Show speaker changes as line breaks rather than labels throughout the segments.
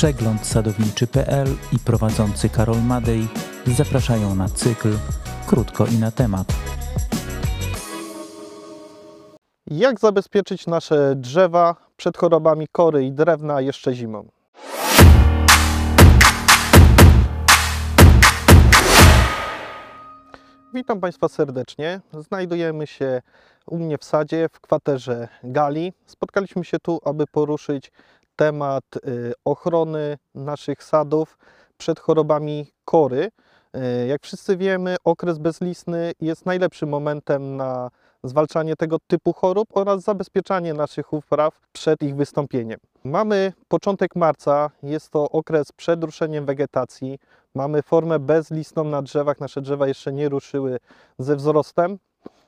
Przegląd sadowniczy.pl i prowadzący Karol Madej zapraszają na cykl Krótko i na temat.
Jak zabezpieczyć nasze drzewa przed chorobami kory i drewna jeszcze zimą? Witam Państwa serdecznie. Znajdujemy się u mnie w sadzie w kwaterze Gali. Spotkaliśmy się tu, aby poruszyć temat y, ochrony naszych sadów przed chorobami kory. Y, Jak wszyscy wiemy, okres bezlistny jest najlepszym momentem na zwalczanie tego typu chorób oraz zabezpieczanie naszych upraw przed ich wystąpieniem. Mamy początek marca, jest to okres przed ruszeniem wegetacji. Mamy formę bezlistną na drzewach, nasze drzewa jeszcze nie ruszyły ze wzrostem.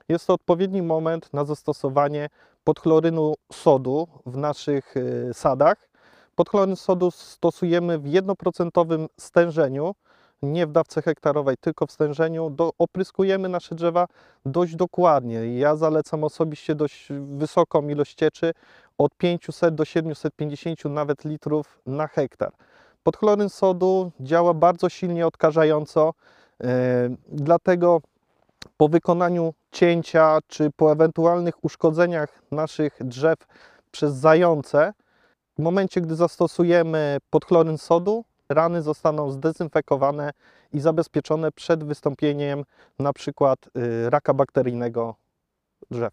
Jest to odpowiedni moment na zastosowanie podchlorynu sodu w naszych y, sadach. Podchloryn sodu stosujemy w 1% stężeniu, nie w dawce hektarowej, tylko w stężeniu. Do, opryskujemy nasze drzewa dość dokładnie. Ja zalecam osobiście dość wysoką ilość cieczy, od 500 do 750 nawet litrów na hektar. Podchloryn sodu działa bardzo silnie odkażająco, yy, dlatego po wykonaniu cięcia czy po ewentualnych uszkodzeniach naszych drzew przez zające, w momencie gdy zastosujemy podchloryn sodu, rany zostaną zdezynfekowane i zabezpieczone przed wystąpieniem na przykład y, raka bakteryjnego drzew.